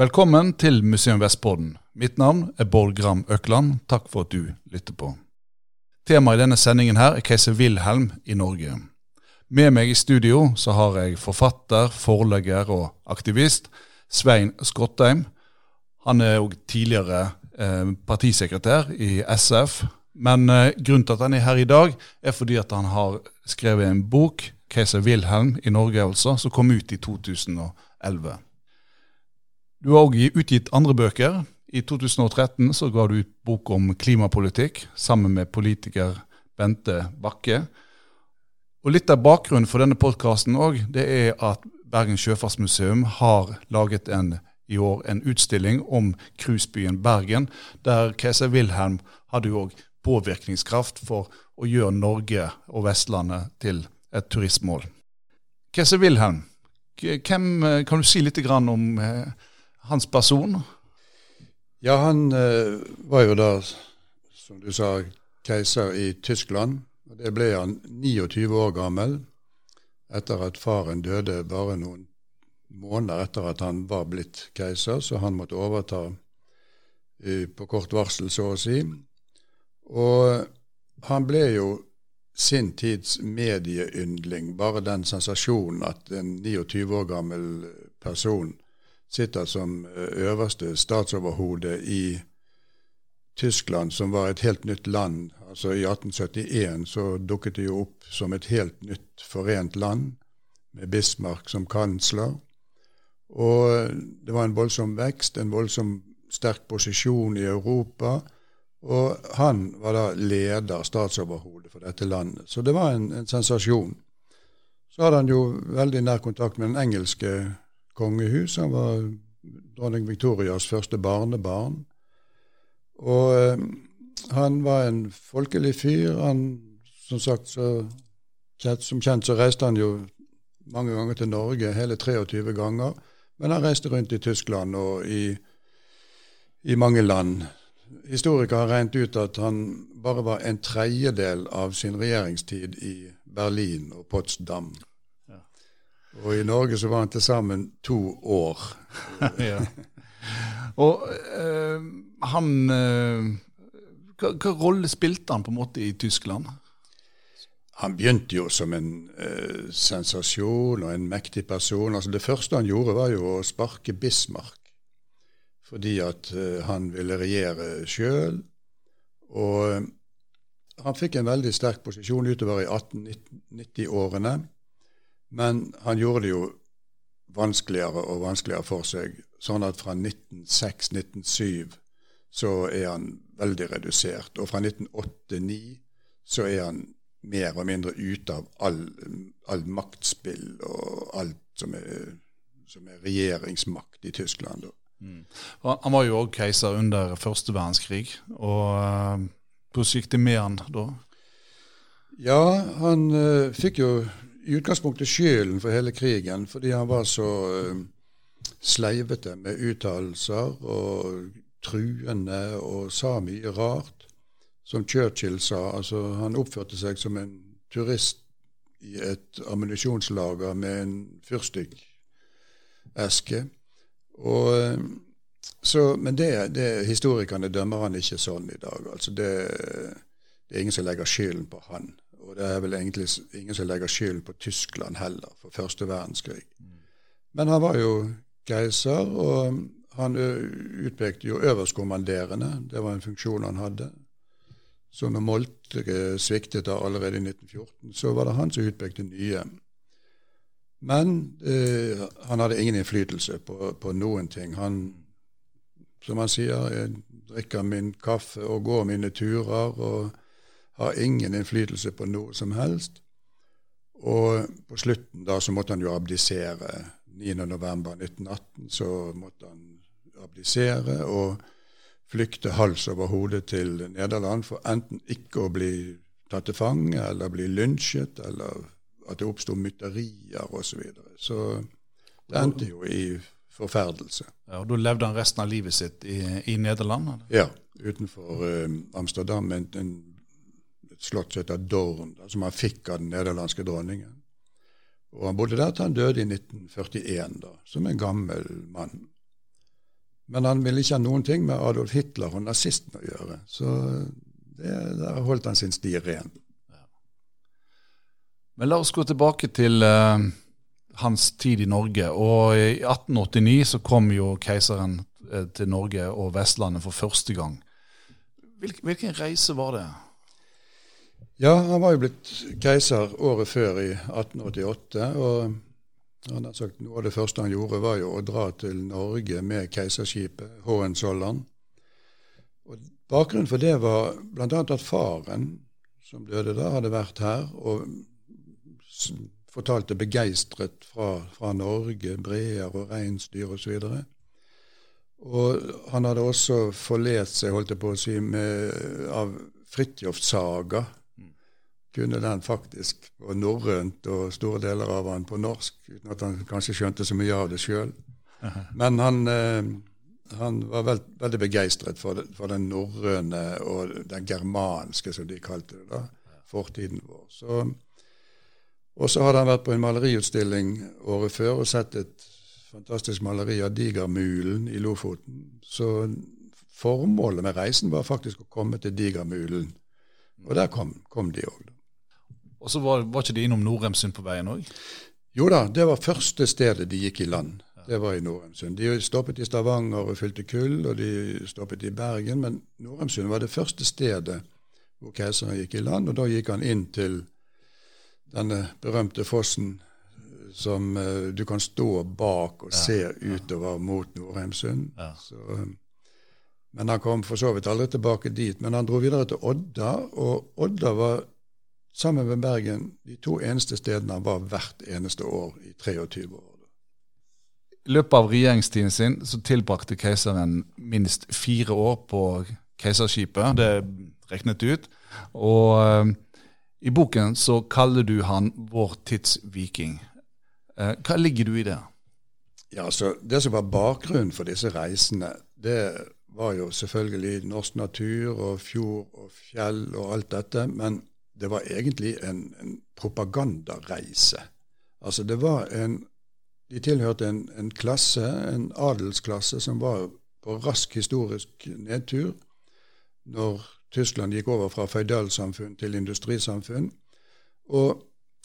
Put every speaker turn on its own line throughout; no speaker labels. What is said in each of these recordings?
Velkommen til Museum Vestpodden. Mitt navn er Bård Gram Økland. Takk for at du lytter på. Temaet i denne sendingen her er keiser Wilhelm i Norge. Med meg i studio så har jeg forfatter, forlegger og aktivist Svein Skottheim. Han er òg tidligere eh, partisekretær i SF. Men eh, grunnen til at han er her i dag, er fordi at han har skrevet en bok, 'Keiser Wilhelm i Norge', altså, som kom ut i 2011. Du har òg utgitt andre bøker. I 2013 så ga du ut bok om klimapolitikk sammen med politiker Bente Bakke. Og Litt av bakgrunnen for denne podkasten er at Bergen Sjøfartsmuseum har laget en, i år en utstilling om cruisebyen Bergen, der keiser Wilhelm hadde jo òg påvirkningskraft for å gjøre Norge og Vestlandet til et turistmål. Keiser Wilhelm, hvem, kan du si litt om eh, hans person?
Ja, han eh, var jo da, som du sa, keiser i Tyskland. og Det ble han 29 år gammel etter at faren døde bare noen måneder etter at han var blitt keiser, så han måtte overta i, på kort varsel, så å si. Og han ble jo sin tids medieyndling. Bare den sensasjonen at en 29 år gammel person sitter som eh, øverste statsoverhode i Tyskland, som var et helt nytt land. Altså I 1871 så dukket det jo opp som et helt nytt forent land, med Bismarck som kansler. Og det var en voldsom vekst, en voldsom sterk posisjon i Europa. Og han var da leder, statsoverhode for dette landet. Så det var en, en sensasjon. Så hadde han jo veldig nær kontakt med den engelske kongehus. Han var dronning Victorias første barnebarn. Og eh, han var en folkelig fyr. Han, som sagt, så, som kjent så reiste han jo mange ganger til Norge, hele 23 ganger. Men han reiste rundt i Tyskland og i, i mange land. Historikere har regnet ut at han bare var en tredjedel av sin regjeringstid i Berlin og Potsdam. Og i Norge så var han til sammen to år. ja.
Og øh, han øh, hva, hva, rolle spilte han på en måte i Tyskland?
Han begynte jo som en øh, sensasjon og en mektig person. Altså Det første han gjorde, var jo å sparke Bismarck. Fordi at han ville regjere sjøl. Og han fikk en veldig sterk posisjon utover i 1890-årene. Men han gjorde det jo vanskeligere og vanskeligere for seg, sånn at fra 1906-1907 så er han veldig redusert. Og fra 1908-1909 så er han mer og mindre ute av all, all maktspill og alt som er, som er regjeringsmakt i Tyskland. Mm.
Han var jo òg keiser under første verdenskrig. og uh, Hvordan gikk det med han da?
Ja, han uh, fikk jo i utgangspunktet skylden for hele krigen, fordi han var så uh, sleivete med uttalelser og truende og sa mye rart. Som Churchill sa, altså han oppførte seg som en turist i et ammunisjonslager med en fyrstikkeske. Så, men det, det, historikerne dømmer han ikke sånn i dag. Altså det, det er ingen som legger skylden på han. Og det er vel egentlig ingen som legger skyld på Tyskland heller, for første verdenskrig. Men han var jo keiser, og han utpekte jo øverstkommanderende. Det var en funksjon han hadde. Så når Moltke sviktet da allerede i 1914, så var det han som utpekte nye. Men eh, han hadde ingen innflytelse på, på, noen ting. Han, som han sier, jeg drikker min kaffe og går mine turer. og har ingen innflytelse på noe som helst. Og på slutten da så måtte han jo abdisere. 9.11.1918 så måtte han abdisere og flykte hals over hodet til Nederland for enten ikke å bli tatt til fange eller bli lynsjet, eller at det oppsto mytterier osv. Så, videre. så det endte jo i forferdelse.
Ja, og Da levde han resten av livet sitt i, i Nederland?
Eller? Ja, utenfor uh, Amsterdam. En, en slott som heter Dorn, som han fikk av den nederlandske dronningen. Og Han bodde der til han døde i 1941, da, som en gammel mann. Men han ville ikke ha noen ting med Adolf Hitler og nazistene å gjøre. Så det, der holdt han sin sti ren.
Men la oss gå tilbake til uh, hans tid i Norge. Og i 1889 så kom jo keiseren uh, til Norge og Vestlandet for første gang. Hvilken, hvilken reise var det?
Ja, han var jo blitt keiser året før, i 1888. og han har sagt Noe av det første han gjorde, var jo å dra til Norge med keiserskipet Hohenzollern. Og Bakgrunnen for det var bl.a. at faren, som døde da, hadde vært her og fortalte begeistret fra, fra Norge, breer og reinsdyr osv. Og, så og han hadde også forlest seg, holdt jeg på å si, med, av Fridtjof Saga, kunne den faktisk på norrønt og store deler av han på norsk, uten at han kanskje skjønte så mye av det sjøl. Men han, eh, han var veld, veldig begeistret for, for, den norrøne og den germanske, som de kalte det da, fortiden vår. Så, og så hadde han vært på en maleriutstilling året før og sett et fantastisk maleri av Digermulen i Lofoten. Så formålet med reisen var faktisk å komme til Digermulen. Og der kom, kom de òg.
Og så var, var, ikke de innom Norheimsund på veien òg?
Jo da, det var første stedet de gikk i land. Det var i Norheimsund. De stoppet i Stavanger og fylte kull, og de stoppet i Bergen. Men Norheimsund var det første stedet hvor keiseren gikk i land. Og da gikk han inn til denne berømte fossen som uh, du kan stå bak og ja, se utover mot Norheimsund. Ja. Så, men han kom for så vidt aldri tilbake dit. Men han dro videre til Odda, og Odda var sammen med Bergen de to eneste stedene han var hvert eneste år i 23 år.
I løpet av regjeringstiden sin så tilbrakte keiseren minst fire år på keiserskipet. Det er regnet ut. Og uh, i boken så kaller du han vår tids viking. Uh, hva ligger du i det?
Ja, altså, Det som var bakgrunnen for disse reisene, det var jo selvfølgelig norsk natur og fjord og fjell og alt dette. Men det var egentlig en, en propagandareise. Altså det var en De tilhørte en, en, klasse, en adelsklasse, som var på rask historisk nedtur når Tyskland gikk over fra føydalsamfunn til industrisamfunn. Og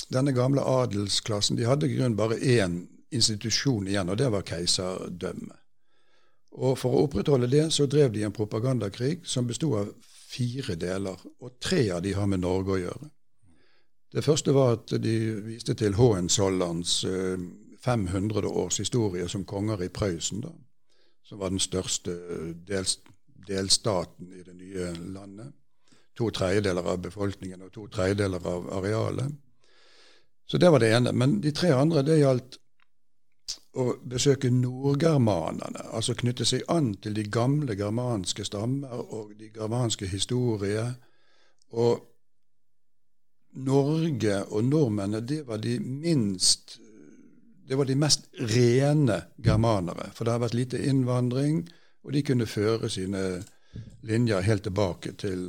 denne gamle adelsklassen de hadde i grunnen bare én institusjon igjen, og det var keiserdømmet. Og For å opprettholde det så drev de en propagandakrig som bestod av fire deler, og tre av de har med Norge å gjøre. Det første var at de viste til Hohenzollerns 500 eh, års historie som konger i Prøysen, da, som var den største dels, delstaten i det nye landet. To tredjedeler av befolkningen og to tredjedeler av arealet. Så det var det ene. Men de tre andre det gjaldt å besøke nordgermanerne, altså knytte seg an til de gamle germanske stammer og de germanske historier. Og Norge og nordmennene, det var de minst det var de mest rene germanere. For det har vært lite innvandring, og de kunne føre sine linjer helt tilbake til,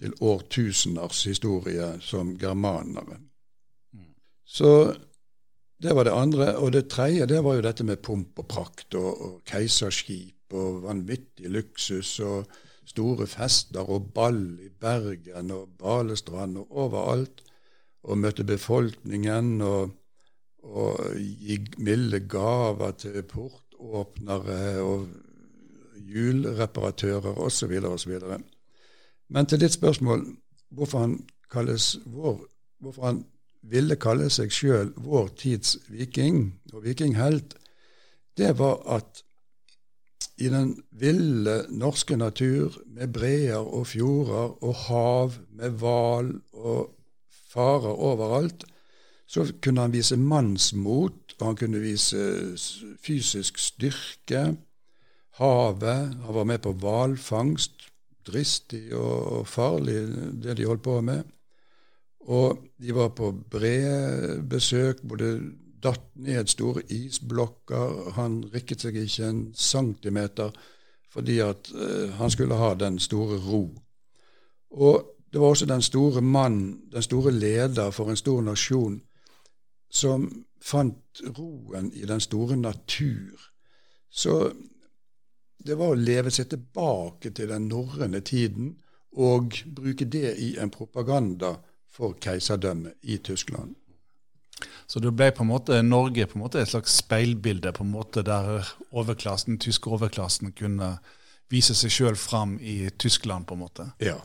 til årtuseners historie som germanere. Mm. Så det var det andre. Og det tredje det var jo dette med pomp og prakt og, og keiserskip og vanvittig luksus og store fester og ball i Bergen og Balestrand og overalt. Og møte befolkningen og, og gi milde gaver til portåpnere og hjulreparatører osv. osv. Men til ditt spørsmål hvorfor han kalles vår, hvorfor han ville kalle seg sjøl vår tids viking og vikinghelt, det var at i den ville norske natur, med breer og fjorder og hav, med hval og farer overalt, så kunne han vise mannsmot, og han kunne vise fysisk styrke. Havet Han var med på hvalfangst. Dristig og farlig, det de holdt på med. Og de var på brede besøk. både datt ned store isblokker. Han rikket seg ikke en centimeter fordi at uh, han skulle ha den store ro. Og det var også den store mann, den store leder for en stor nasjon, som fant roen i den store natur. Så det var å leve seg tilbake til den norrøne tiden og bruke det i en propaganda for keiserdømmet i Tyskland.
Så det ble på en måte Norge på en måte et slags speilbilde på en måte der overklassen, den tyske overklassen kunne vise seg sjøl fram i Tyskland, på en måte?
Ja.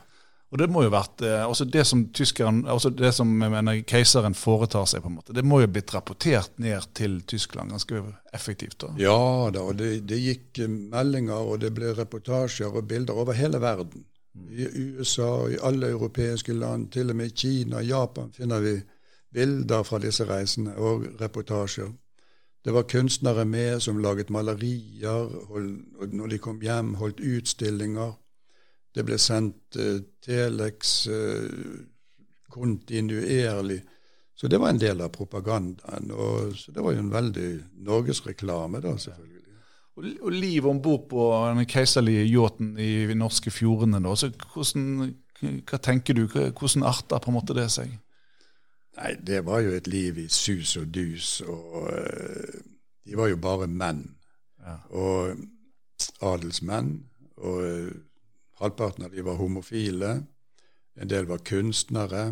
Og det må jo vært, også altså Det som tyskeren, altså det som jeg mener, keiseren foretar seg, på en måte, det må jo blitt rapportert ned til Tyskland ganske effektivt? da?
Ja da, og det, det gikk meldinger, og det ble reportasjer og bilder over hele verden. I USA, og i alle europeiske land, til og med i Kina, og Japan finner vi bilder fra disse reisene og reportasjer. Det var kunstnere med som laget malerier, og når de kom hjem, holdt utstillinger. Det ble sendt uh, telex uh, kontinuerlig. Så det var en del av propagandaen. Og, så det var jo en veldig norgesreklame, da, selvfølgelig.
Og, livet om bord på den keiserlige yachten i de norske fjordene, da. Så hvordan, hva tenker du? Hvordan arter på en måte det seg?
Nei, det var jo et liv i sus og dus, og uh, de var jo bare menn. Ja. Og adelsmenn. Og uh, halvparten av de var homofile. En del var kunstnere.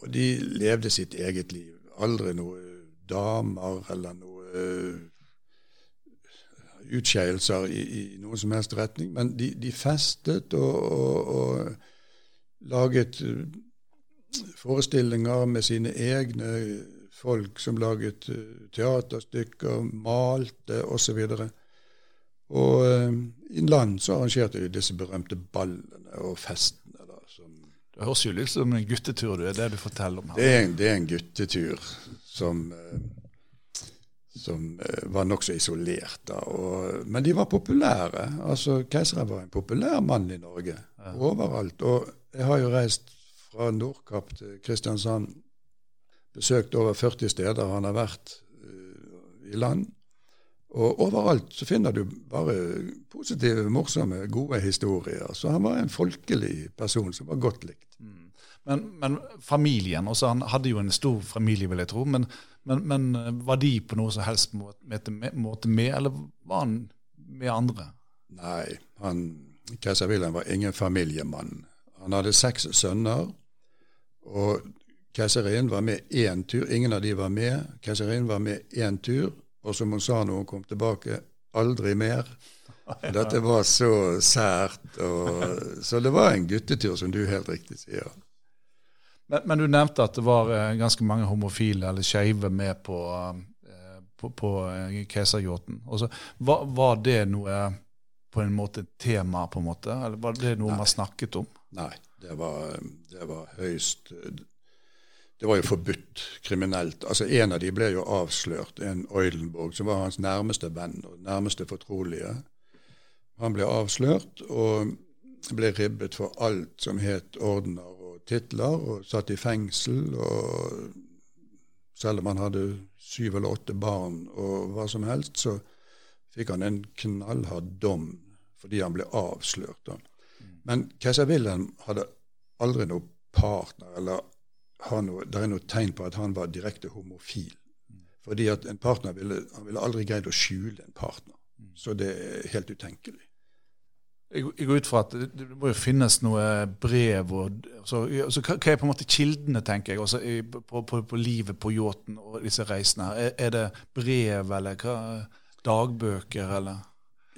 Og de levde sitt eget liv. Aldri noe damer eller noe utskeielser i, i, noen som helst retning. Men de, de festet og, og, og laget forestillinger med sine egne folk som laget eh, teaterstykker, malte osv. Og, og i land så arrangerte de disse berømte ballene og festene. Da, som
det høres jo litt som en guttetur, det er det du forteller om her.
Det er en, det er en guttetur som, uh, som uh, var nokså isolert. da. Og, men de var populære. altså Keiseren var en populær mann i Norge. Ja. Overalt. Og jeg har jo reist fra Nordkapp til Kristiansand. Besøkt over 40 steder han har vært uh, i land. Og overalt så finner du bare positive, morsomme, gode historier. Så han var en folkelig person som var godt likt. Mm.
Men, men, familien også, Han hadde jo en stor familie, vil jeg tro. Men, men, men var de på noe som helst måte med, måte med, eller var han med andre?
Nei, han, keiser Wilhelm var ingen familiemann. Han hadde seks sønner, og keiserinnen var med én tur. Ingen av de var med. Keiserinnen var med én tur, og som hun sa når hun kom tilbake, aldri mer. Dette var så sært. Og, så det var en guttetur, som du helt riktig sier.
Men, men du nevnte at det var eh, ganske mange homofile eller skeive med på, eh, på, på eh, keiseryachten. Var, var det noe på en måte tema, på en måte? Eller var det noe Nei. man snakket om?
Nei, det var, det var høyst Det var jo forbudt kriminelt. Altså En av de ble jo avslørt, en Oilenborg, som var hans nærmeste venn og nærmeste fortrolige. Han ble avslørt og ble ribbet for alt som het ordener og titler, og satt i fengsel. og Selv om han hadde syv eller åtte barn og hva som helst, så fikk han en knallhard dom fordi han ble avslørt. da. Men keiser Wilhelm hadde aldri noen partner, eller det er noe tegn på at han var direkte homofil. Fordi at en partner ville, Han ville aldri greid å skjule en partner. Så det er helt utenkelig.
Jeg, går ut fra at det, må jo finnes noe brev og så, så Hva er på en måte kildene, tenker jeg, også, på, på, på, livet på yachten og disse reisene? her? Er, er det brev eller hva, dagbøker, eller?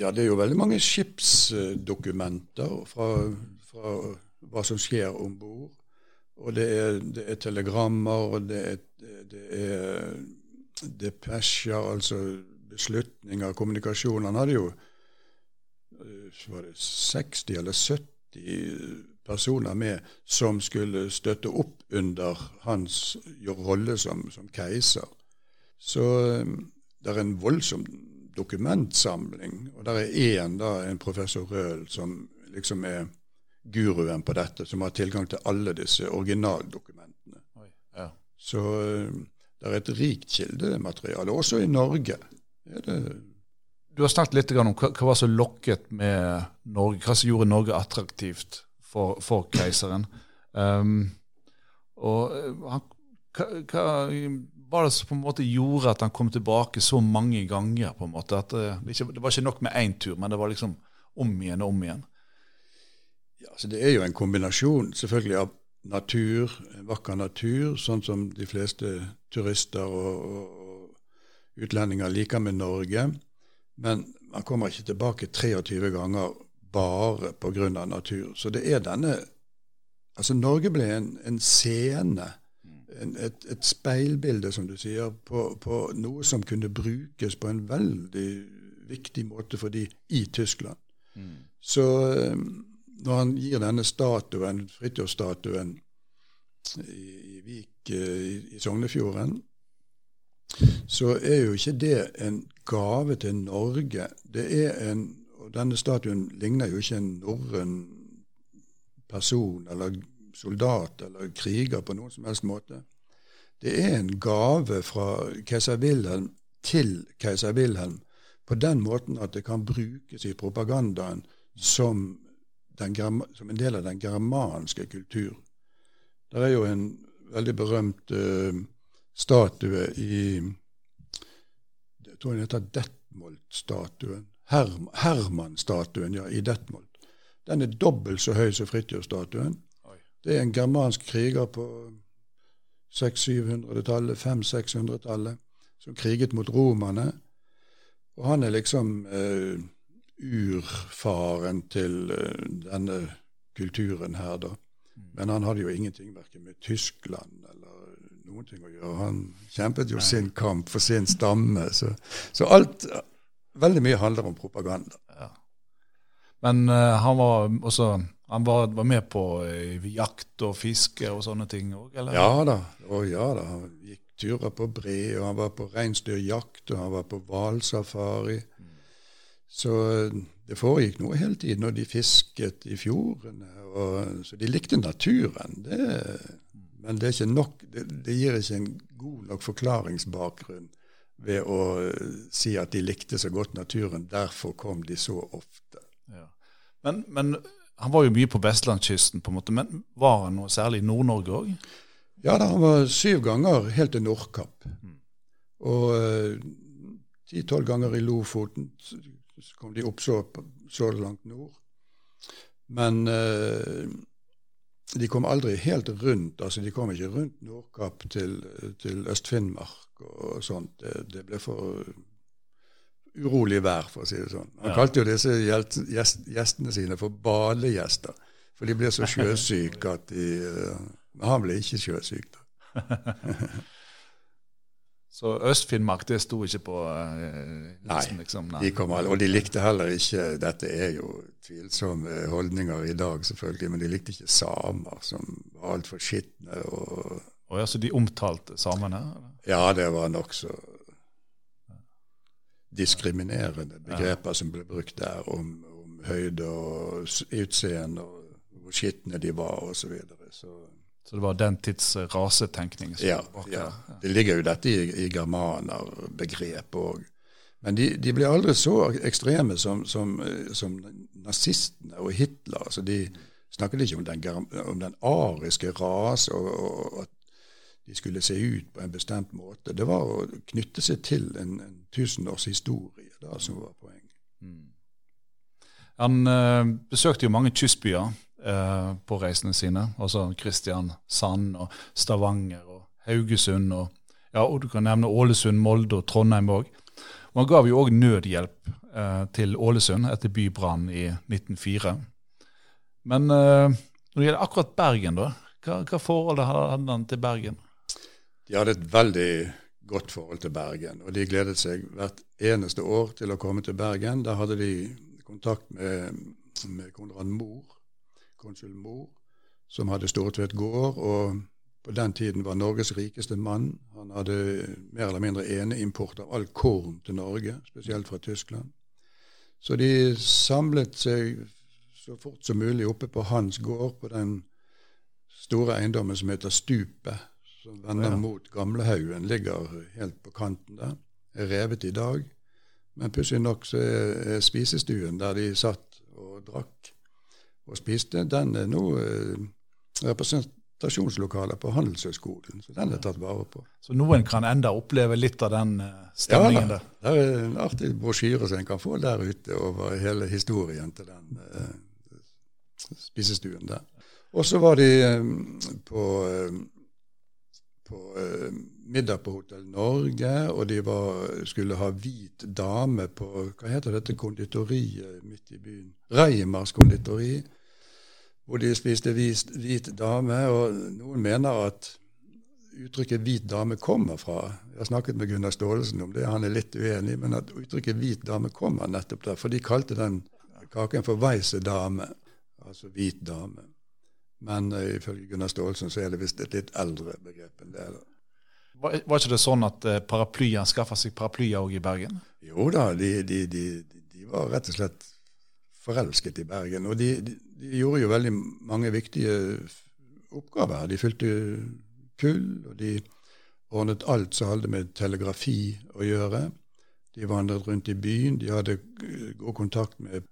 Ja, det er jo veldig mange skipsdokumenter fra, fra hva som skjer om bord. Og det er, det er, telegrammer, og det er, det er depesjer, altså beslutninger, kommunikasjon. Han hadde jo 60 eller 70 personer med som skulle støtte opp under hans rolle som, som keiser. Så eh, det er en voldsom dokumentsamling. Og der er én, en professor Røhl, som liksom er guruen på dette, som har tilgang til alle disse originaldokumentene. Oi, ja. Så eh, det er et rikt kildemateriale, også i Norge.
Du har snakket litt om hva, hva som lokket med Norge, hva som gjorde Norge attraktivt for, for keiseren. Um, og han, hva, hva, var det som på en måte gjorde at han kom tilbake så mange ganger? på en måte, at Det, det var ikke nok med én tur, men det var liksom om igjen og om igjen?
Ja, så Det er jo en kombinasjon selvfølgelig av natur, vakker natur, sånn som de fleste turister og, og utlendinger liker med Norge. Men man kommer ikke tilbake 23 ganger bare pga. natur. Så det er denne Altså, Norge ble en, en scene, en, et, et, speilbilde, som du sier, på, på, noe som kunne brukes på en veldig viktig måte for de i Tyskland. Mm. Så eh, når han gir denne statuen, Fridtjof-statuen i, i Vik eh, i, Sognefjorden, så er jo ikke det en gave til Norge. Det er en, og Denne statuen ligner jo ikke en norrøn person eller soldat eller kriger på noen som helst måte. Det er en gave fra keiser Wilhelm til keiser Wilhelm på den måten at det kan brukes i propagandaen som, den, som en del av den germanske kultur. Det er jo en veldig berømt uh, statue i Jeg tror den heter Detmold-statuen. Herm, Herman-statuen ja, i Detmold. Den er dobbelt så høy som Fridtjof-statuen. Det er en germansk kriger på 600-700-tallet, 500-600-tallet, som kriget mot romerne. Og han er liksom eh, urfaren til eh, denne kulturen her, da. Mm. Men han hadde jo ingenting verken med Tyskland eller noen ting å gjøre. Han kjempet jo Nei. sin kamp for sin stamme. Så, så, alt Veldig mye handler om propaganda. Ja.
Men uh, han var også han var, var med på uh, jakt og fiske og sånne ting òg, eller?
Ja da. Å, ja da. Han gikk turer på bre, og han var på reinsdyrjakt, og han var på hvalsafari. Så eh, det foregikk noe hele tiden, og de fisket i fjordene. Og, så de likte naturen. Det, men det, nok, det, det, gir ikke en god nok forklaringsbakgrunn ved å uh, si at de likte så godt naturen. Derfor kom de så ofte. Ja.
Men, men, han var jo mye på vestlandskysten, på en måte, men var han noe særlig i Nord-Norge òg?
Ja, da, han var syv ganger helt til Nordkapp. Mm. Og eh, ti-tolv ganger i Lofoten. Så kom de opp så, så langt nord. Men uh, de kom aldri helt rundt. altså De kom ikke rundt Nordkapp til, til Øst-Finnmark og sånt. Det, det, ble for urolig vær, for å si det sånn. Han ja. kalte jo disse gjestene sine for badegjester. For de ble så sjøsyke at de uh, han ble ikke sjøsyk, da.
Så Øst-Finnmark det sto ikke på uh,
Nei, liksom, nei. De kom alle, og de likte heller ikke Dette er jo tvilsomme holdninger i dag, selvfølgelig, men de likte ikke samer, som var altfor skitne. Og,
og ja, Så de omtalte samene?
Ja, det var nokså diskriminerende begreper ja. som ble brukt der, om, om høyde og utseende, og hvor skitne de var, osv. Så, videre. så
så det var den tids rasetenkning?
Ja, ja, det ligger jo dette i, i germanerbegrepet òg. Men de, de, ble aldri så ekstreme som, som, som nazistene og Hitler. Altså de snakket ikke om den, om den ariske rase og, og, at de skulle se ut på en bestemt måte. Det var å knytte seg til en, en tusenårs historie da, som var poenget. Mm.
Han øh, besøkte jo mange kystbyer eh, på reisene sine. Altså Kristiansand og Stavanger og Haugesund. Og, ja, og du kan nevne Ålesund, Molde og Trondheim òg. Man gav jo òg nødhjelp eh, til Ålesund etter bybrannen i 1904. Men eh, når det gjelder akkurat Bergen, da, hva, hva forhold hadde han til Bergen?
De hadde et veldig godt forhold til Bergen, og de gledet seg hvert eneste år til å komme til Bergen. Da hadde de kontakt med, med Konrad Mohr, konsul Mohr, som hadde Stortvedt gård, og på den tiden var Norges rikeste mann. Han hadde mer eller mindre eneimport av all korn til Norge, spesielt fra Tyskland. Så de samlet seg så fort som mulig oppe på hans gård, på den store eiendommen som heter Stupet, som vender ja. mot Gamlehaugen, ligger helt på kanten der. Er revet i dag. Men pussig nok så er spisestuen der de satt og drakk og spiste, den er nå eh, stasjonslokaler på Handelshøyskolen, så den er tatt vare på.
Så noen kan enda oppleve litt av den eh, stemningen
ja,
der?
Det er en artig brosjyre som en kan få der ute over hele historien til den eh, spisestuen der. Og så var de eh, på, um, på uh, middag på Hotell Norge, og de var, skulle ha hvit dame på Hva heter dette konditoriet midt i byen? Reimars konditori hvor de spiste hvit, hvit dame. Og noen mener at uttrykket 'hvit dame' kommer fra Jeg har snakket med Gunnar Staalesen om det, han er litt uenig, men at uttrykket 'hvit dame' kommer nettopp der. For de kalte den kaken for 'weise dame', altså hvit dame. Men uh, ifølge Gunnar Staalesen så er det visst et litt eldre begrep enn det.
Var, var ikke det sånn at uh, paraplyer skaffa seg paraplyer òg i Bergen?
Jo da, de, de, de, de, var rett og slett forelsket i Bergen. Og de, de gjorde jo veldig mange viktige oppgaver. De fylte kull, og de ordnet alt som hadde med telegrafi å gjøre. De vandret rundt i byen. De hadde god kontakt med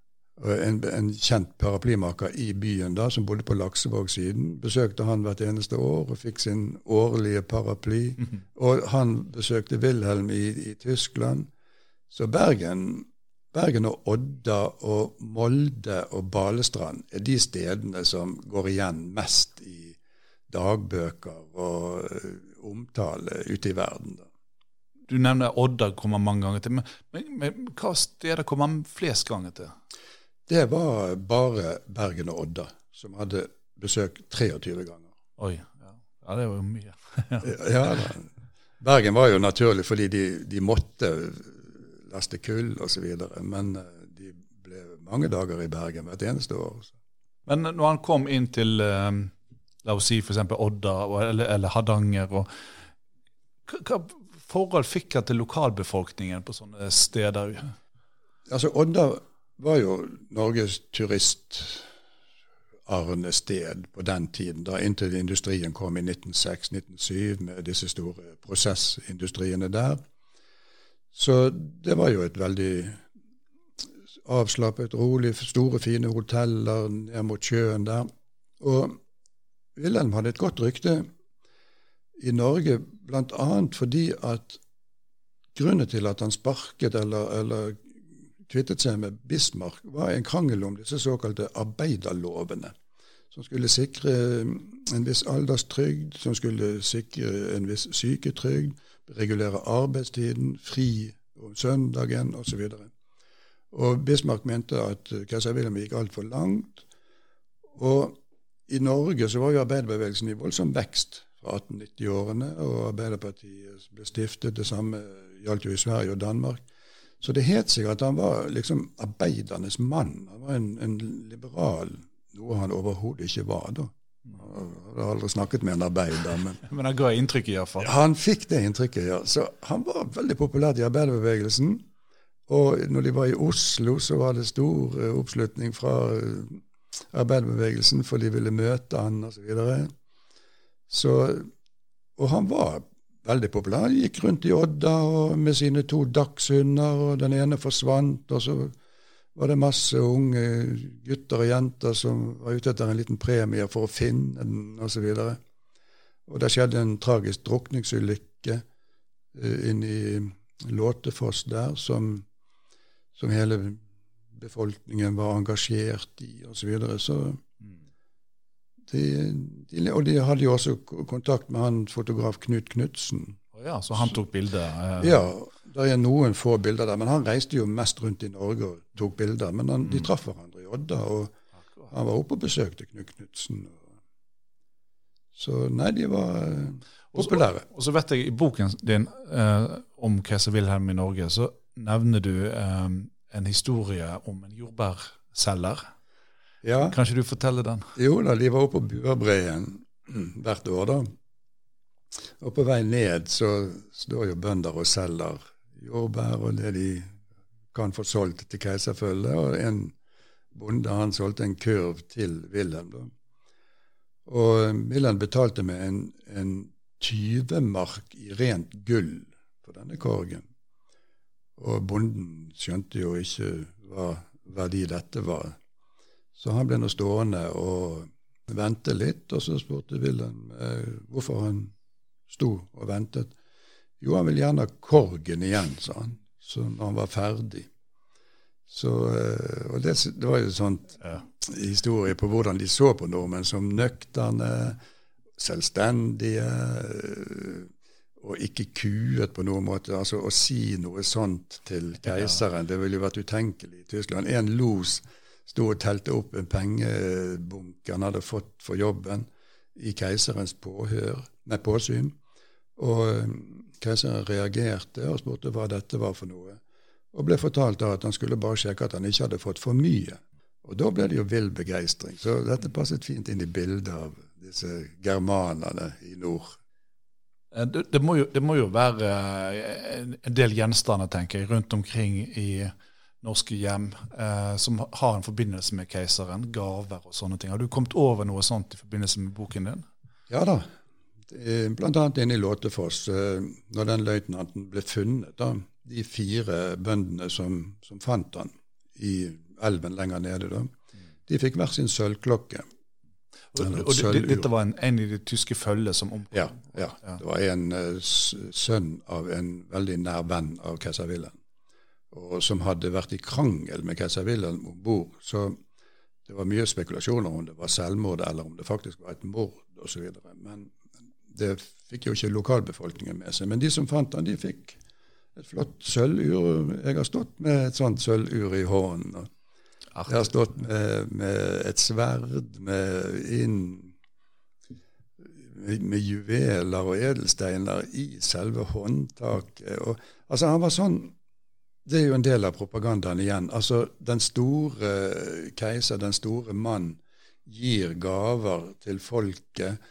en, en kjent paraplymaker i byen da, som bodde på Laksevåg-siden. Besøkte han hvert eneste år og fikk sin årlige paraply. Mm -hmm. Og han besøkte Wilhelm i, i Tyskland. Så Bergen Bergen og Odda og Molde og Balestrand er de stedene som går igjen mest i dagbøker og uh, omtale ute i verden. Da.
Du nevner Odda kommer mange ganger til, men, men, men hva steder kommer man flest ganger til?
Det var bare Bergen og Odda som hadde besøk 23 ganger.
Oi, ja, ja det var jo mye.
ja. Bergen var jo naturlig fordi de, de måtte laste kull osv. Men eh, de ble mange dager i Bergen hvert eneste år. Så.
Men når han kom inn til um, la oss si f.eks. Odda eller, eller, Hardanger hva, forhold fikk han til lokalbefolkningen på sånne steder?
Altså, Odda var jo Norges turistarnested sted på den tiden, da inntil industrien kom i 1906-1907 med disse store prosessindustriene der. Så det var jo et veldig avslappet, rolig, store, fine hoteller ned mot sjøen der. Og Wilhelm hadde et godt rykte i Norge, bl.a. fordi at grunnen til at han sparket eller, eller kvittet seg med Bismarck, var en krangel om disse såkalte arbeiderlovene, som skulle sikre en viss alderstrygd, som skulle sikre en viss syketrygd, regulere arbeidstiden, fri om søndagen osv. Og, og Bismarck mente at keiser Wilhelm gikk altfor langt. Og i Norge så var jo arbeiderbevegelsen i voldsom vekst fra 1890-årene, og Arbeiderpartiet ble stiftet. Det samme gjaldt jo i Sverige og Danmark. Så det het seg at han var liksom arbeidernes mann. Han var en, en liberal, noe han overhodet ikke var da. Jeg har aldri snakket med en arbeider. Men,
men han ga inntrykk iallfall?
Han fikk det inntrykket, ja. Så han var veldig populær i arbeiderbevegelsen. Og når de var i Oslo, så var det stor uh, oppslutning fra uh, arbeiderbevegelsen, for de ville møte han osv. Så, videre. så Og han var veldig populær. Gikk rundt i Odda med sine to dagshunder, og den ene forsvant. og så var det masse unge gutter og jenter som var ute etter en liten premie for å finne den, osv. Og, så og det skjedde en tragisk drukningsulykke uh, inne i Låtefoss der, som, som, hele befolkningen var engasjert i, osv. Så, videre. så de, de, og de hadde jo også kontakt med han fotograf Knut Knutsen.
Ja, så han tok bilder?
Eh. Ja, det er noen få bilder der. Men han reiste jo mest rundt i Norge og tok bilder. Men han, mm. de traff hverandre i Odda, og han var oppe og besøkte Knut Knutsen. Så nei, de var populære.
Og så, vet jeg i boken din eh, om keiser Wilhelm i Norge, så nevner du eh, en historie om en jordbærselger. Ja. Kan ikke du fortelle den?
Jo da, de var oppe på Buabreien hvert år, da. Og på vei ned så står jo bønder og selger jordbær og det de kan få solgt til keiserfølget. Og en bonde han solgte en kurv til Wilhelm. da. Og Wilhelm betalte med en, en tyvemark i rent gull for denne korgen. Og bonden skjønte jo ikke hva verdi dette var. Så han ble nå stående og vente litt, og så spurte Wilhelm eh, hvorfor han sto og ventet. Jo, han ville gjerne ha korgen igjen, sa han, så når han var ferdig. Så, eh, og det, det, var jo sånn ja. historie på hvordan de så på nordmenn som nøkterne, selvstendige eh, og ikke kuet på noen måte. Altså Å si noe sånt til keiseren, det ville jo vært utenkelig i Tyskland. En los sto og telte opp en pengebunke han hadde fått for jobben, i keiserens påhør, med påsyn. Og eh, keiseren reagerte og spurte hva dette var for noe, og ble fortalt da at han skulle bare sjekke at han ikke hadde fått for mye. Og da ble det jo vill begeistring. Så dette passet fint inn i bildet av disse germanerne i nord.
Eh, det, det, må jo, det, må jo, være eh, en del gjenstander tenker jeg, rundt omkring i norske hjem eh, som har en forbindelse med keiseren, gaver og sånne ting. Har du kommet over noe sånt i forbindelse med boken din?
Ja da. Bl.a. inne i Låtefoss, eh, når den løytnanten ble funnet. da, De fire bøndene som, som fant han i elven lenger nede, da, de fikk hver sin sølvklokke.
Og, og det, Dette var en, en i det tyske følget som omkom?
Ja, ja. Det var en uh, sønn av en veldig nær venn av keiser Wilhelm, og som hadde vært i krangel med keiser Wilhelm om bord. Så det var mye spekulasjoner om det var selvmord, eller om det faktisk var et mord osv. Men det fikk jo ikke lokalbefolkningen med seg. Men de som fant han, de fikk et flott sølvur. Jeg har stått med et sånt sølvur i hånden. jeg har stått med, med et sverd med inn med juveler og edelsteiner i selve håndtaket. Og, altså han var sånn, Det er jo en del av propagandaen igjen. Altså Den store keiser, den store mann, gir gaver til folket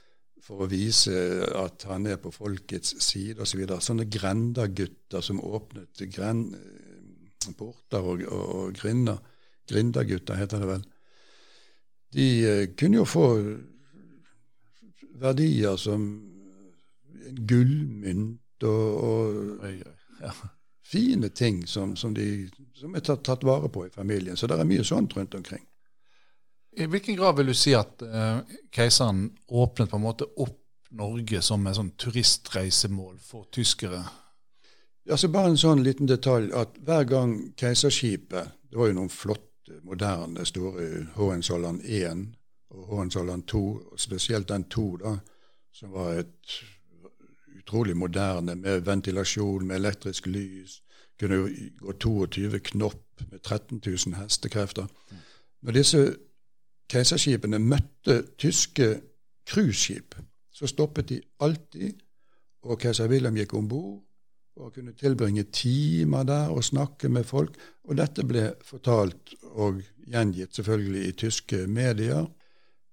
for å vise at han er på folkets side osv. Så Sånne grendagutter som åpnet gren, porter og, og, og grinder Grindagutter heter det vel. De eh, kunne jo få verdier som gullmynt og, og ja, fine ting som, som, de, som er tatt, tatt, vare på i familien. Så det er mye sånt rundt omkring.
I hvilken grad vil du si at uh, keiseren åpnet på en måte opp Norge som et sånn turistreisemål for tyskere?
Altså Bare en sånn liten detalj at hver gang keiserskipet Det var jo noen flotte moderne, store Hohenzollern 1 og Hohenzollern 2, og spesielt den 2, da, som var et utrolig moderne med ventilasjon, med elektrisk lys. Kunne gå 22 knopp med 13 000 hestekrefter. Når disse keiserskipene møtte tyske cruiseskip, så stoppet de alltid, og keiser Wilhelm gikk om bord og kunne tilbringe timer der og snakke med folk. Og dette ble fortalt og gjengitt selvfølgelig i tyske medier.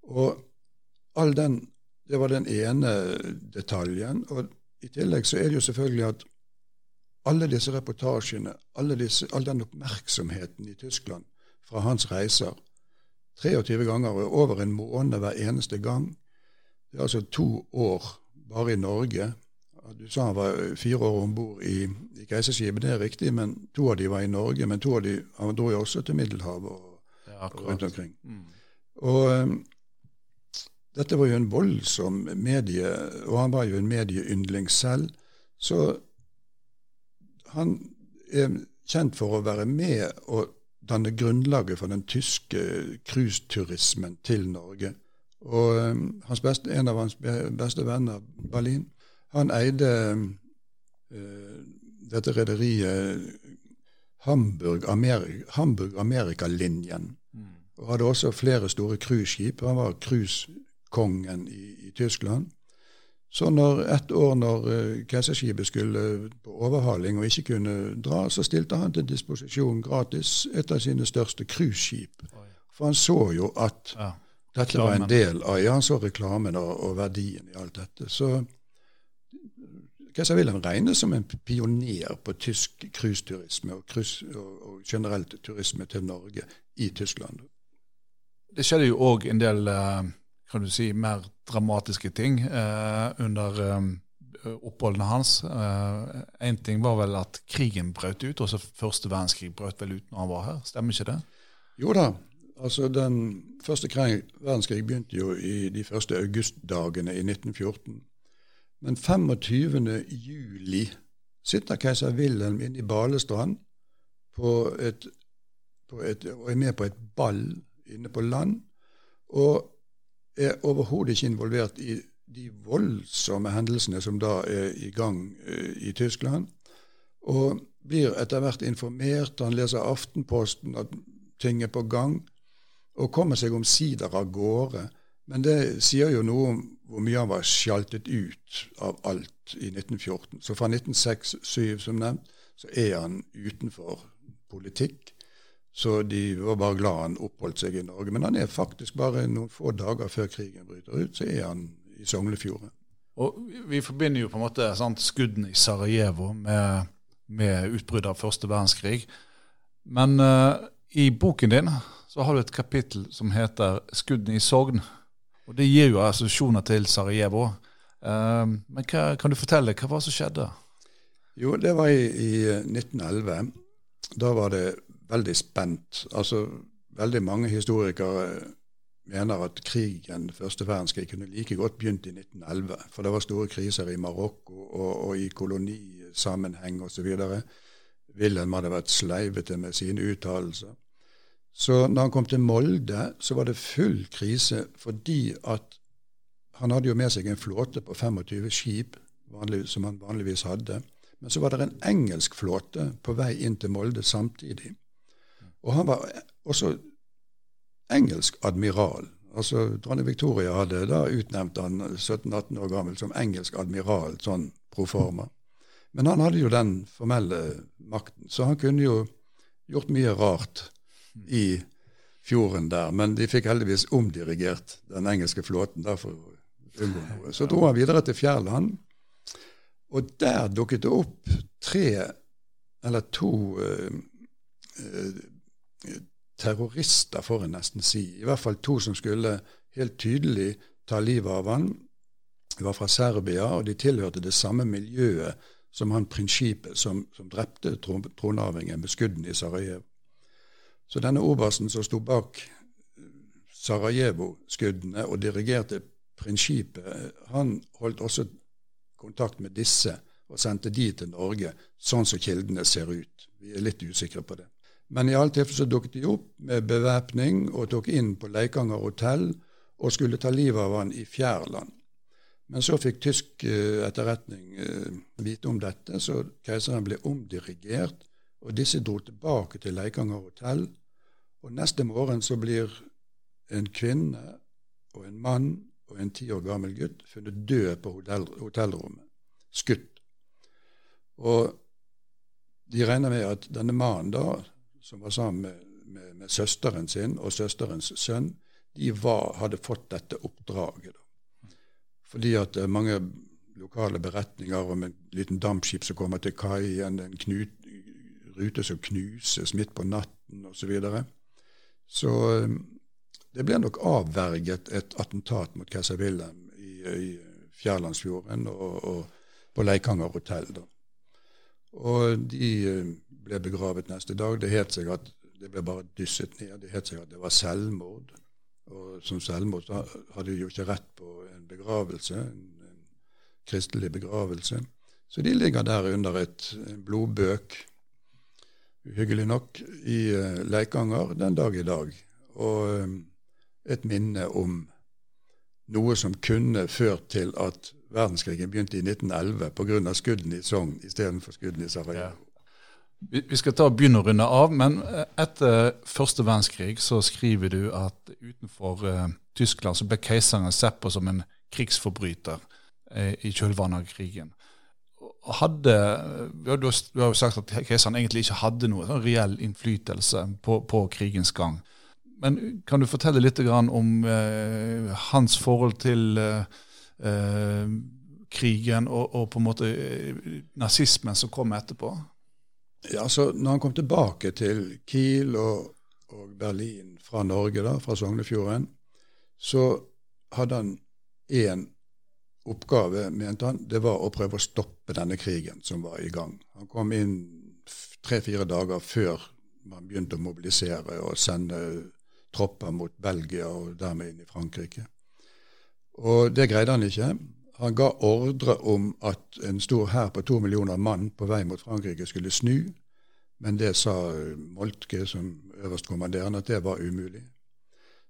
Og all den, Det var den ene detaljen. Og i tillegg så er det jo selvfølgelig at alle disse reportasjene, alle disse, all den oppmerksomheten i Tyskland fra hans reiser 23 ganger og over en måned hver eneste gang. Det er altså to år bare i Norge du sa han var fire år om bord i, i Keiserskipet, det er riktig, men to av de var i Norge. Men to av de, han dro jo også til Middelhavet og, ja, og rundt omkring. Mm. Og um, dette var jo en voldsom medie, og han var jo en medieyndling selv. Så han er kjent for å være med og danne grunnlaget for den tyske cruiseturismen til Norge. Og um, beste, en av hans beste venner, Berlin, han eide uh, dette rederiet Hamburg, Ameri Hamburg. Mm. Og hadde også flere store cruiseskip. Han var cruisekongen i, i, Tyskland. Så når et år når uh, keiserskipet skulle på overhaling og ikke kunne dra, så stilte han til disposisjon gratis et av sine største cruiseskip. For han så jo at ja, dette var en del av Ja, han så reklamen og, og verdien i alt dette. Så Keiser Wilhelm regnes som en pioner på tysk cruiseturisme og, og, og, generelt turisme til Norge i Tyskland.
Det skjedde jo òg en del eh, kan du si, mer dramatiske ting eh, under eh, oppholdene hans. Én ting var vel at krigen brøt ut, også første verdenskrig brøt vel ut når han var her. Stemmer ikke det?
Jo da. altså Den første krig, verdenskrig begynte jo i de første augustdagene i 1914. Men 25. juli sitter keiser Wilhelm inne i Balestrand på et, på et, og er med på et ball inne på land. Og er overhodet ikke involvert i de voldsomme hendelsene som da er i gang uh, i Tyskland. Og blir etter hvert informert. Han leser Aftenposten at ting er på gang, og kommer seg omsider av gårde. Men det sier jo noe om hvor mye han var sjaltet ut av alt i 1914. Så fra 1906-1907, som nevnt, så er han utenfor politikk. Så de var bare glad han oppholdt seg i Norge. Men han er faktisk bare noen få dager før krigen bryter ut, så er han i Sognefjorden.
Og Vi forbinder jo på en måte sant, skuddene i Sarajevo med, med utbruddet av første verdenskrig. Men uh, i boken din så har du et kapittel som heter 'Skuddene i Sogn'. Og Det gir jo assosiasjoner til Sarajevo. Uh, men hva, kan du fortelle, hva var det som skjedde?
Jo, det var i, i 1911. Da var det veldig spent. Altså, Veldig mange historikere mener at krigen, første verdenskrig, kunne like godt begynt i 1911. For det var store kriser i Marokko og, og i kolonisammenheng osv. Wilhelm hadde vært sleivete med sine uttalelser. Så når han kom til Molde, så var det full krise fordi at han hadde jo med seg en flåte på 25 skip, vanlig, som han vanligvis hadde. Men så var det en engelsk flåte på vei inn til Molde samtidig. Og han var også engelsk admiral. Altså Dronning Victoria hadde da utnevnt han 17-18 år gammel som engelsk admiral, sånn proforma. Men han hadde jo den formelle makten, så han kunne jo gjort mye rart i fjorden der. Men de fikk heldigvis omdirigert den engelske flåten der for å unngå noe. Så dro han videre til Fjærland, og der dukket det opp tre eller to uh, uh, terrorister, får en nesten si. I hvert fall to som skulle helt tydelig ta livet av han. De var fra Serbia, og de tilhørte det samme miljøet som han prinsippet som, som drepte tronarvingen med skuddene i Sarajevo. Så denne obersten som sto bak Sarajevo-skuddene og dirigerte prinsippet, han holdt også kontakt med disse og sendte de til Norge, sånn som kildene ser ut. Vi er litt usikre på det. Men i alle tilfeller så dukket de opp med bevæpning og tok inn på Leikanger hotell og skulle ta livet av han i Fjærland. Men så fikk tysk uh, etterretning uh, vite om dette, så keiseren ble omdirigert, og disse dro tilbake til Leikanger hotell. Og neste morgen så blir en kvinne og en mann og en ti år gammel gutt funnet død på hotell, hotellrommet, skutt. Og de regner med at denne mannen da, som var sammen med, med, med søsteren sin og søsterens sønn, de var, hadde fått dette oppdraget. Da. Fordi at er mange lokale beretninger om en liten dampskip som kommer til kai, en, en knut, rute som knuses midt på natten osv. Så, videre. så eh, det ble nok avverget et attentat mot keiser Wilhelm i, i Fjærlandsfjorden og, og, på Leikanger hotell. Da. Og de eh, ble begravet neste dag. Det het seg at det ble bare dysset ned. Det het seg at det var selvmord. Og som selvmord så hadde de jo ikke rett på en begravelse, en, en kristelig begravelse. Så de ligger der under et, blodbøk, uhyggelig nok, i uh, Leikanger den dag i dag. Og um, et minne om noe som kunne ført til at verdenskrigen begynte i 1911 pga. skuddene i Sogn istedenfor skuddene i Sarajevo.
Vi skal ta og begynne å runde av, men eh, etter første verdenskrig så skriver du at utenfor uh, Tyskland så ble keiseren sett på som en krigsforbryter uh, i kjølvannet av krigen. Hadde, du, har, jo sagt at keiseren egentlig ikke hadde noe sånn reell innflytelse på, på, krigens gang. Men kan du fortelle litt om hans forhold til krigen og, og, på en måte nazismen som kom etterpå?
Ja, så når han kom tilbake til Kiel og, og Berlin fra Norge, da, fra Sognefjorden, så hadde han én oppgave, mente han. Det var å prøve å stoppe denne krigen som var i gang. Han kom inn tre-fire dager før man begynte å mobilisere og sende tropper mot Belgia og dermed inn i Frankrike. Og det greide han ikke. Han ga ordre om at en stor hær på to millioner mann på vei mot Frankrike skulle snu, men det sa Moltke som øverstkommanderende at det var umulig.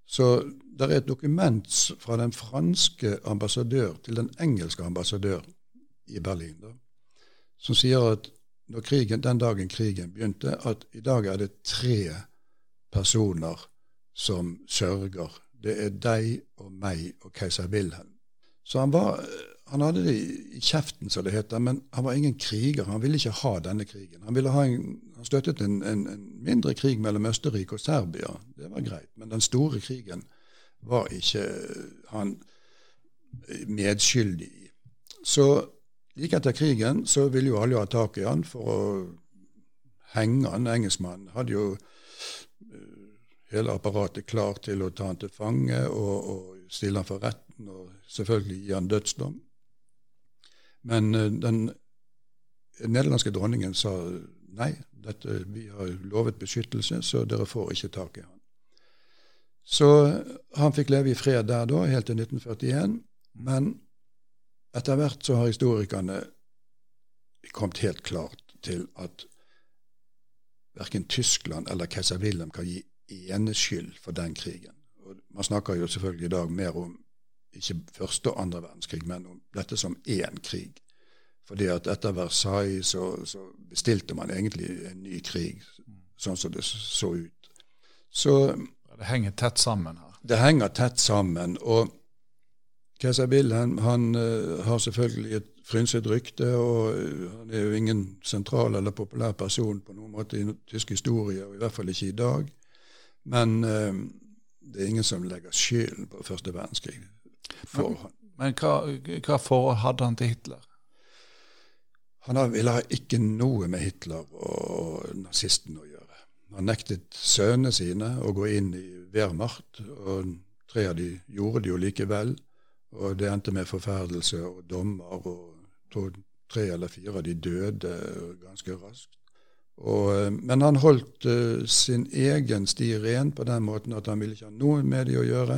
Så det er et dokument fra den franske ambassadør til den engelske ambassadør i Berlin da, som sier at krigen, den dagen krigen begynte, at i dag er det tre personer som sørger. Det er deg og meg og keiser Wilhelm. Så han, var, han hadde det i kjeften, som det heter, men han var ingen kriger. Han ville ikke ha denne krigen. Han, ha en, han støttet en, en, en mindre krig mellom Østerrike og Serbia. Det var greit. Men den store krigen var ikke han medskyldig i. Så like etter krigen så ville jo alle ha tak i han for å henge han. Engelskmannen hadde jo uh, hele apparatet klart til å ta han til fange og, og stille han for retten og selvfølgelig gi han dødsdom. Men uh, den nederlandske dronningen sa nei, dette, vi har lovet beskyttelse, så dere får ikke tak i han. Så han fikk leve i fred der da, helt til 1941. Men etter hvert så har historikerne kommet helt klart til at verken Tyskland eller keiser Wilhelm kan gi eneskyld for den krigen. Og man snakker jo selvfølgelig i dag mer om ikke første og andre verdenskrig, men om dette som én krig. Fordi at etter Versailles så, så, bestilte man egentlig en ny krig, sånn som det så ut. Så
Det henger tett sammen her.
Det henger tett sammen. og Keiser Wilhelm han uh, har selvfølgelig et frynset rykte, og uh, han er jo ingen sentral eller populær person på noen måte i tysk historie, og i hvert fall ikke i dag. Men uh, det er ingen som legger skylden på første verdenskrig for
men, hva, hva forhold hadde han til Hitler?
Han ville ha ikke noe med Hitler og nazisten å gjøre. Han nektet sønnene sine å gå inn i Wehrmacht, og tre av de gjorde det jo likevel. Og det endte med forferdelse og dommer, og tre eller fire av de døde ganske raskt. Og, eh, men han holdt uh, sin egen sti ren på den måten at han ville ikke ha noe med de å gjøre,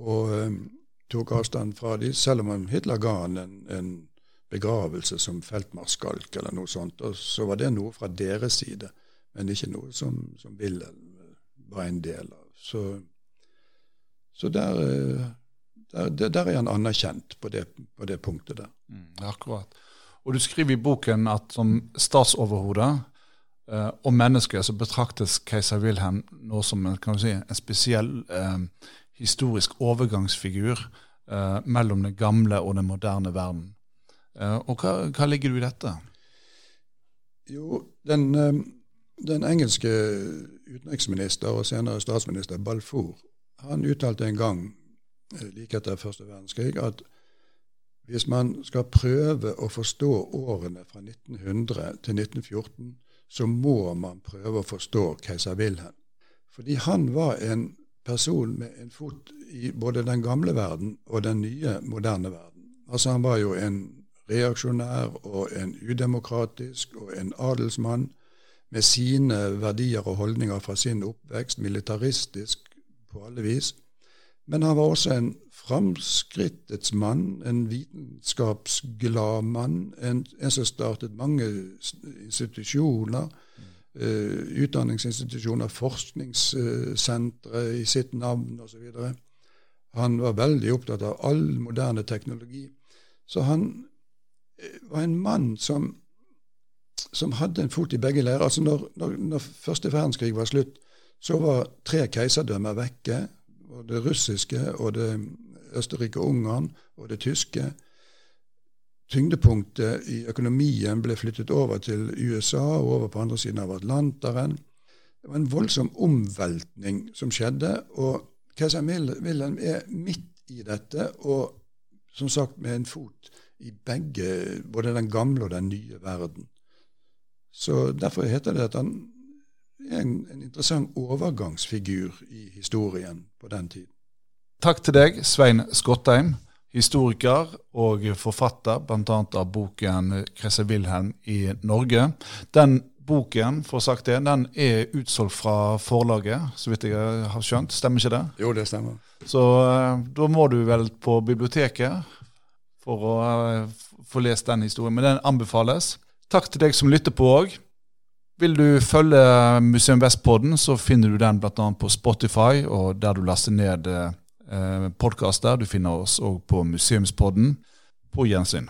og um, tok avstand fra dem, selv om Hitler ga han en, en begravelse som feltmarskalk eller noe sånt. Og så var det noe fra deres side, men ikke noe som, som Wilhelm var en del av. Så, så der der, der, er han anerkjent på det, på det punktet der.
Mm, akkurat. Og du skriver i boken at som statsoverhode eh, og menneske så betraktes keiser Wilhelm nå som en, si, en spesiell eh, historisk overgangsfigur eh, mellom den gamle og den moderne verden. Eh, og hva, hva, ligger du i dette?
Jo, den, eh, den engelske utenriksminister og senere statsminister Balfour han uttalte en gang Eh, like etter første verdenskrig, at hvis man skal prøve å forstå årene fra 1900 til 1914, så må man prøve å forstå keiser Wilhelm. Fordi han var en person med en fot i både den gamle verden og den nye, moderne verden. Altså Han var jo en reaksjonær og en udemokratisk og en adelsmann med sine verdier og holdninger fra sin oppvekst, militaristisk på alle vis. Men han var også en framskrittets mann, en vitenskapsglad mann, en, en som startet mange institusjoner, utdanningsinstitusjoner, forskningssentre i sitt navn osv. Han var veldig opptatt av all moderne teknologi. Så han uh, var en mann som, som hadde en fot i begge leirer. Altså når, når, når første verdenskrig var slutt, så var tre keiserdømmer vekke og det russiske og det Østerrike-Ungarn og det tyske. Tyngdepunktet i økonomien ble flyttet over til USA og over på andre siden av Atlanteren. Det var en voldsom omveltning som skjedde, og keiser Wilhelm er midt i dette, og som sagt med en fot i begge, både den gamle og den nye verden. Så Derfor heter det at han er en, en interessant overgangsfigur i historien på den tiden.
Takk til deg, Svein Skottheim, historiker og forfatter bl.a. av boken 'Kresse Wilhelm i Norge'. Den boken, for å sagt det, den er utsolgt fra forlaget, så vidt jeg har skjønt. Stemmer ikke det?
Jo, det stemmer.
Så uh, da må du vel på biblioteket for å uh, få lest den historien. Men den anbefales. Takk til deg som lytter på òg. Vil du følge Museum Vest-podden, så finner du den bl.a. på Spotify, og der du laster ned uh, podkaster. Du finner oss òg på Museumspodden. På gjensyn.